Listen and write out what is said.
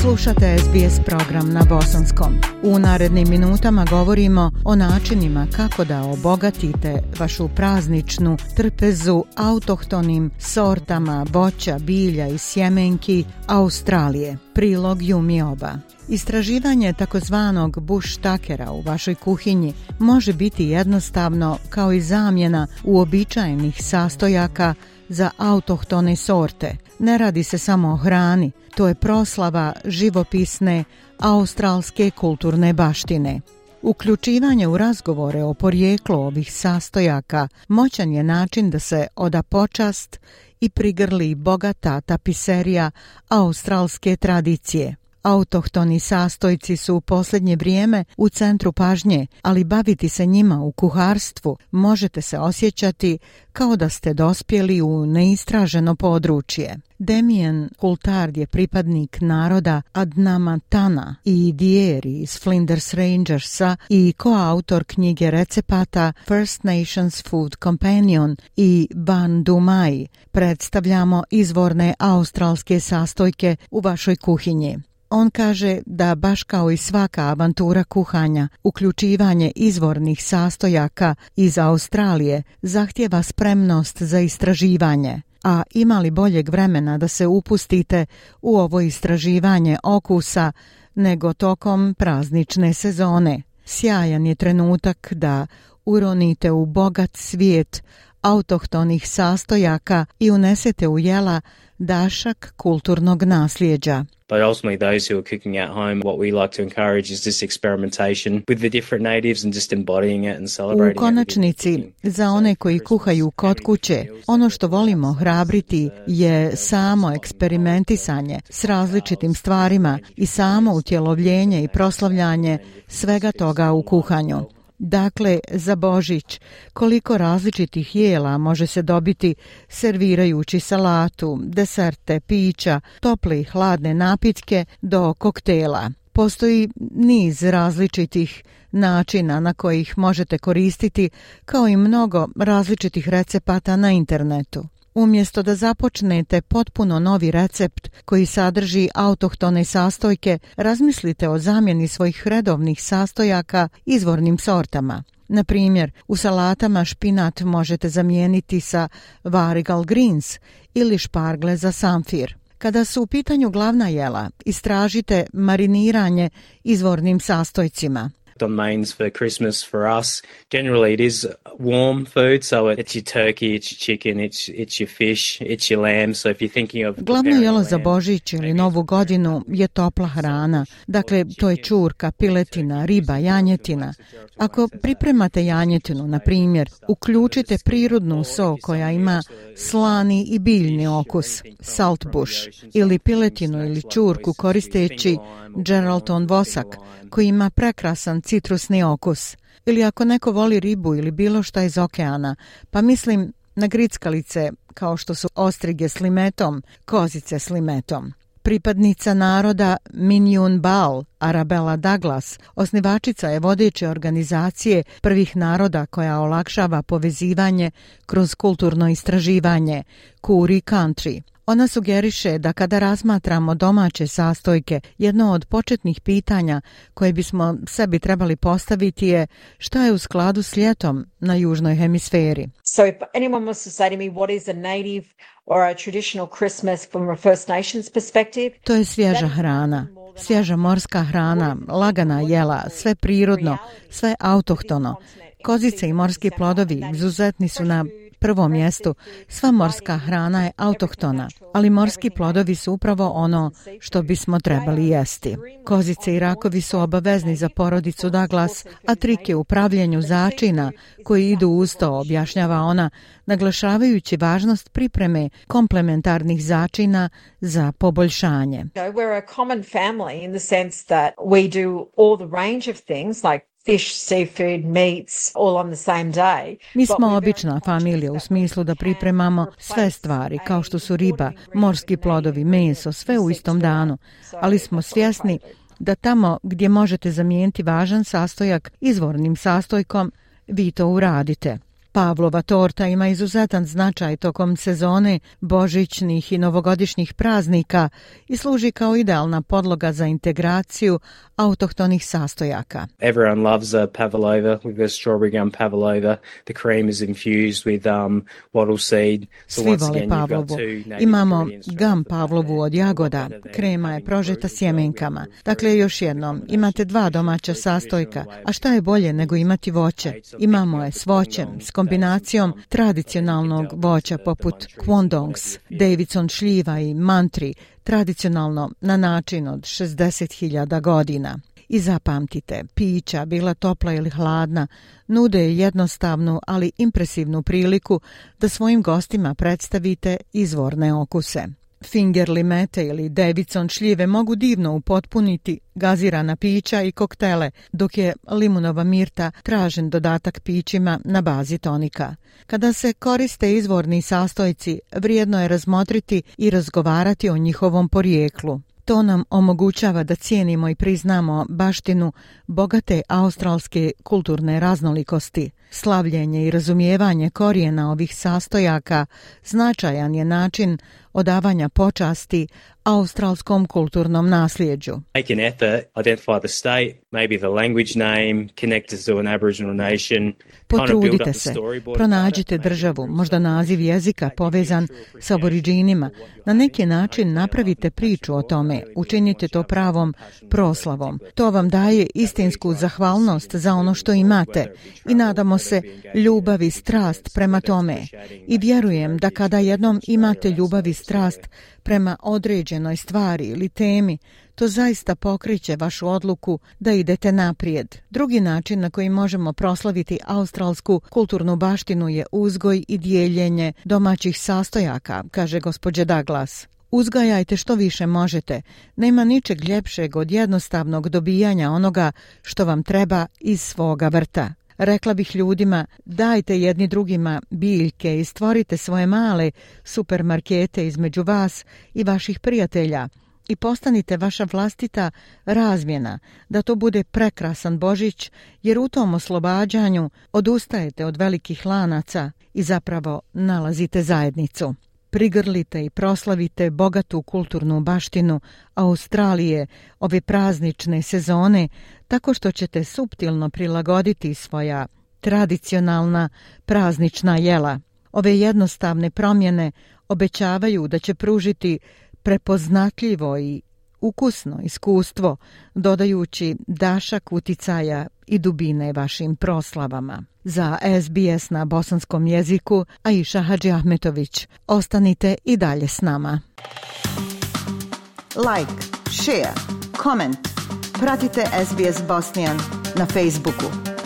Slušate SBS program na bosanskom. U narednim minutama govorimo o načinima kako da obogatite vašu prazničnu trpezu autohtonim sortama voća, bilja i sjemenki Australije. Prilog Jumioba. Istraživanje takozvanog takera u vašoj kuhinji može biti jednostavno kao i zamjena uobičajenih sastojaka za autohtone sorte. Ne radi se samo o hrani, to je proslava živopisne australske kulturne baštine. Uključivanje u razgovore o porijeklu ovih sastojaka moćan je način da se oda počast i prigrli bogata tapiserija australske tradicije. Autohtoni sastojci su u posljednje vrijeme u centru pažnje, ali baviti se njima u kuharstvu možete se osjećati kao da ste dospjeli u neistraženo područje. Demijen Kultard je pripadnik naroda Adnama Tana i Dieri iz Flinders Rangersa i koautor knjige recepata First Nations Food Companion i Ban Dumai. Predstavljamo izvorne australske sastojke u vašoj kuhinji. On kaže da baš kao i svaka avantura kuhanja, uključivanje izvornih sastojaka iz Australije zahtjeva spremnost za istraživanje. A ima li boljeg vremena da se upustite u ovo istraživanje okusa nego tokom praznične sezone? Sjajan je trenutak da uronite u bogat svijet autohtonih sastojaka i unesete u jela dašak kulturnog nasljeđa. But ultimately, those who are cooking at home, what we like to encourage is this experimentation with the different natives and just embodying it and celebrating. U konačnici, za one koji kuhaju kod kuće, ono što volimo hrabriti uh, je samo eksperimentisanje s različitim stvarima i samo utjelovljenje i proslavljanje svega toga u kuhanju. Dakle, za Božić, koliko različitih jela može se dobiti servirajući salatu, deserte, pića, tople i hladne napitke do koktela. Postoji niz različitih načina na kojih možete koristiti, kao i mnogo različitih recepata na internetu. Umjesto da započnete potpuno novi recept koji sadrži autohtone sastojke, razmislite o zamjeni svojih redovnih sastojaka izvornim sortama. Na primjer, u salatama špinat možete zamijeniti sa varigal greens ili špargle za samfir. Kada su u pitanju glavna jela, istražite mariniranje izvornim sastojcima on mains for Christmas for us. Generally, it is warm food, so it's your turkey, it's your chicken, it's, it's your fish, it's your lamb. So if you're thinking of Glavno jelo za Božić ili Novu godinu je topla hrana. Dakle, to je čurka, piletina, riba, janjetina. Ako pripremate janjetinu, na primjer, uključite prirodnu so koja ima uh, slani i biljni okus, saltbush, ili piletinu ili čurku koristeći Geraldton vosak, koji ima prekrasan citrusni okus. Ili ako neko voli ribu ili bilo šta iz okeana, pa mislim na grickalice kao što su ostrige s limetom, kozice s limetom. Pripadnica naroda Minjun Bal, Arabella Douglas, osnivačica je vodeće organizacije prvih naroda koja olakšava povezivanje kroz kulturno istraživanje, Kuri Country. Ona sugeriše da kada razmatramo domaće sastojke, jedno od početnih pitanja koje bismo sebi trebali postaviti je šta je u skladu s ljetom na južnoj hemisferi. to to je svježa hrana, svježa morska hrana, lagana jela, sve prirodno, sve autohtono. Kozice i morski plodovi izuzetni su na prvom mjestu. Sva morska hrana je autohtona, ali morski plodovi su upravo ono što bismo trebali jesti. Kozice i rakovi su obavezni za porodicu Douglas, a trik je u pravljenju začina koji idu uz to, objašnjava ona, naglašavajući važnost pripreme komplementarnih začina za poboljšanje. We're a common family mi smo obična familija u smislu da pripremamo sve stvari kao što su riba, morski plodovi, meso, sve u istom danu, ali smo svjesni da tamo gdje možete zamijeniti važan sastojak izvornim sastojkom, vi to uradite. Pavlova torta ima izuzetan značaj tokom sezone božićnih i novogodišnjih praznika i služi kao idealna podloga za integraciju autohtonih sastojaka. Everyone gum Pavlovu. Imamo gam Pavlovu od jagoda. Krema je prožeta sjemenkama. Dakle, još jednom, imate dva domaća sastojka. A šta je bolje nego imati voće? Imamo je s voćem, s kombinacijom tradicionalnog voća poput kwondongs, Davidson šljiva i mantri, tradicionalno na način od 60.000 godina. I zapamtite, pića, bila topla ili hladna, nude jednostavnu, ali impresivnu priliku da svojim gostima predstavite izvorne okuse. Finger limete ili devicon šljive mogu divno upotpuniti gazirana pića i koktele, dok je limunova mirta tražen dodatak pićima na bazi tonika. Kada se koriste izvorni sastojci, vrijedno je razmotriti i razgovarati o njihovom porijeklu. To nam omogućava da cijenimo i priznamo baštinu bogate australske kulturne raznolikosti – Slavljenje i razumijevanje korijena ovih sastojaka značajan je način odavanja počasti australskom kulturnom nasljeđu. Potrudite se, pronađite državu, možda naziv jezika povezan sa aboriđinima. Na neki način napravite priču o tome, učinite to pravom proslavom. To vam daje istinsku zahvalnost za ono što imate i nadamo se ljubav i strast prema tome i vjerujem da kada jednom imate ljubav i strast prema određenoj stvari ili temi, to zaista pokriće vašu odluku da idete naprijed. Drugi način na koji možemo proslaviti australsku kulturnu baštinu je uzgoj i dijeljenje domaćih sastojaka, kaže gospođe Douglas. Uzgajajte što više možete. Nema ničeg ljepšeg od jednostavnog dobijanja onoga što vam treba iz svoga vrta. Rekla bih ljudima, dajte jedni drugima biljke i stvorite svoje male supermarkete između vas i vaših prijatelja i postanite vaša vlastita razmjena, da to bude prekrasan Božić, jer u tom oslobađanju odustajete od velikih lanaca i zapravo nalazite zajednicu. Prigrlite i proslavite bogatu kulturnu baštinu Australije ove praznične sezone tako što ćete suptilno prilagoditi svoja tradicionalna praznična jela. Ove jednostavne promjene obećavaju da će pružiti prepoznatljivo i ukusno iskustvo, dodajući dašak uticaja i dubine vašim proslavama. Za SBS na bosanskom jeziku Aisha Hadži Ahmetović. Ostanite i dalje s nama. Like, share, comment. Pratite SBS Bosnian na Facebooku.